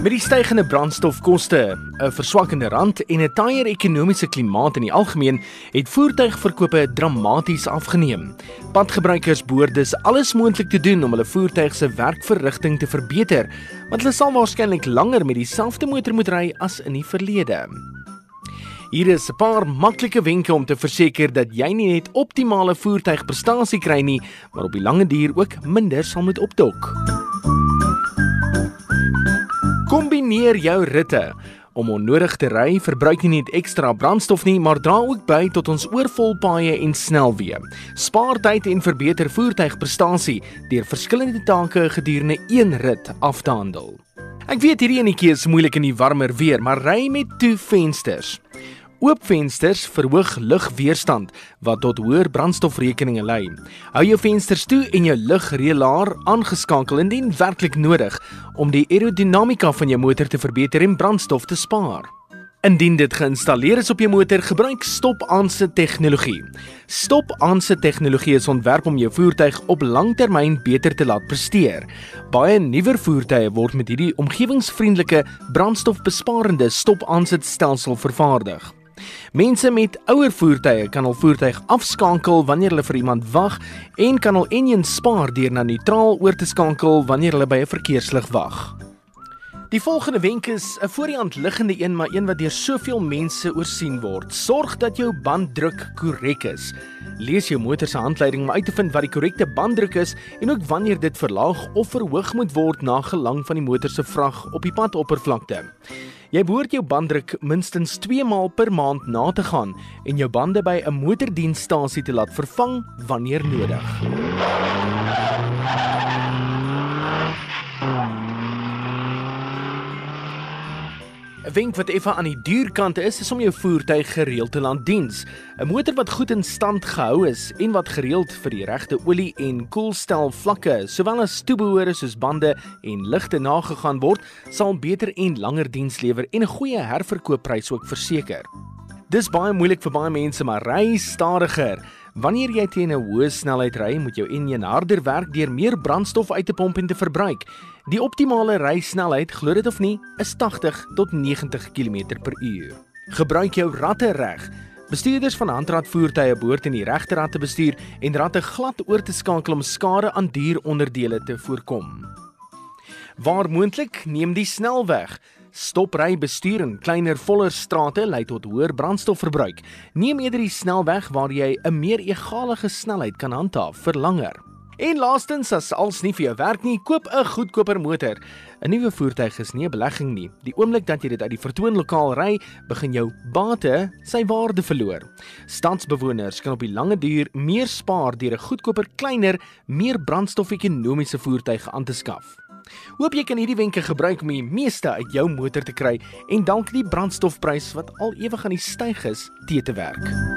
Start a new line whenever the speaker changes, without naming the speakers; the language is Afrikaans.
Met die stygende brandstofkoste, 'n verswakkende rand en 'n taaier ekonomiese klimaat in die algemeen, het voertuigverkope dramaties afgeneem. Padgebruikers behoort dus alles moontlik te doen om hulle voertuig se werkverrigting te verbeter, want hulle sal waarskynlik langer met dieselfde motor moet ry as in die verlede. Hier is 'n paar maklike wenke om te verseker dat jy nie net optimale voertuigprestasie kry nie, maar op die lange duur ook minder sal moet opdok. Kombineer jou ritte. Om onnodig te ry, verbruik nie net ekstra brandstof nie, maar dra ook by tot ons oorvol paaie en snelweë. Spaar tyd en verbeter voertuigprestasie deur verskillende take gedurende een rit af te handel. Ek weet hierdie enetjie is moeilik in die warmer weer, maar ry met toe vensters. Oop vensters verhoog lugweerstand wat tot hoër brandstofrekeninge lei. Hou jou vensters toe en jou lugreëlaar aangeskakel indien werklik nodig om die aerodinamika van jou motor te verbeter en brandstof te spaar. Indien dit geïnstalleer is op jou motor, gebruik stop-aanse tegnologie. Stop-aanse tegnologie is ontwerp om jou voertuig op langtermyn beter te laat presteer. Baie nuwer voertuie word met hierdie omgewingsvriendelike brandstofbesparende stop-aanse stelsel vervaardig. Mense met ouer voertuie kan hul voertuig afskakel wanneer hulle vir iemand wag en kan hul enjin spaar deur na neutraal oor te skakel wanneer hulle by 'n verkeerslig wag. Die volgende wenk is 'n voor die hand liggende een, maar een wat deur soveel mense oorsien word. Sorg dat jou banddruk korrek is. Lees jou motor se handleiding om uit te vind wat die korrekte banddruk is en ook wanneer dit verlaag of verhoog moet word na gelang van die motor se vrag op die padoppervlakte. Jy behoort jou banddruk minstens 2 maal per maand na te gaan en jou bande by 'n motordiensstasie te laat vervang wanneer nodig. 'n Wenk wat effe aan die duurkant is, is om jou voertuig gereeld te laat diens. 'n Motor wat goed in stand gehou is en wat gereeld vir die regte olie en koelstel vlakke, sowel as toebehore soos bande en ligte nagegaan word, sal beter en langer diens lewer en 'n goeie herverkoopprys ook verseker. Dis baie moeilik vir baie mense, maar ry stadiger. Wanneer jy teen 'n hoë snelheid ry, moet jou enjin harder werk deur meer brandstof uit te pomp en te verbruik. Die optimale rysnelheid, glo dit of nie, is 80 tot 90 km/h. Gebruik jou ratte reg. Bestuurders van handratvoertuie behoort in die regte rat te bestuur en ratte glad oor te skakel om skade aan dieronderdele te voorkom. Waar moontlik, neem die snelweg. Stopry bestuur in kleiner voller strate lei tot hoër brandstofverbruik. Neem eerder die snelweg waar jy 'n meer egalige snelheid kan handhaaf vir langer. En laastens, as als nie vir jou werk nie, koop 'n goedkoper motor. 'n Nuwe voertuig is nie 'n belegging nie. Die oomblik dat jy dit uit die vertoonlokaal ry, begin jou bate sy waarde verloor. Stadsbewoners kan op die lange duur meer spaar deur 'n goedkoper, kleiner, meer brandstof-ekonomiese voertuig aan te skaf. Hoop jy kan hierdie wenke gebruik om die meeste uit jou motor te kry en dank die brandstofprys wat al ewig aan die styg is, te te werk.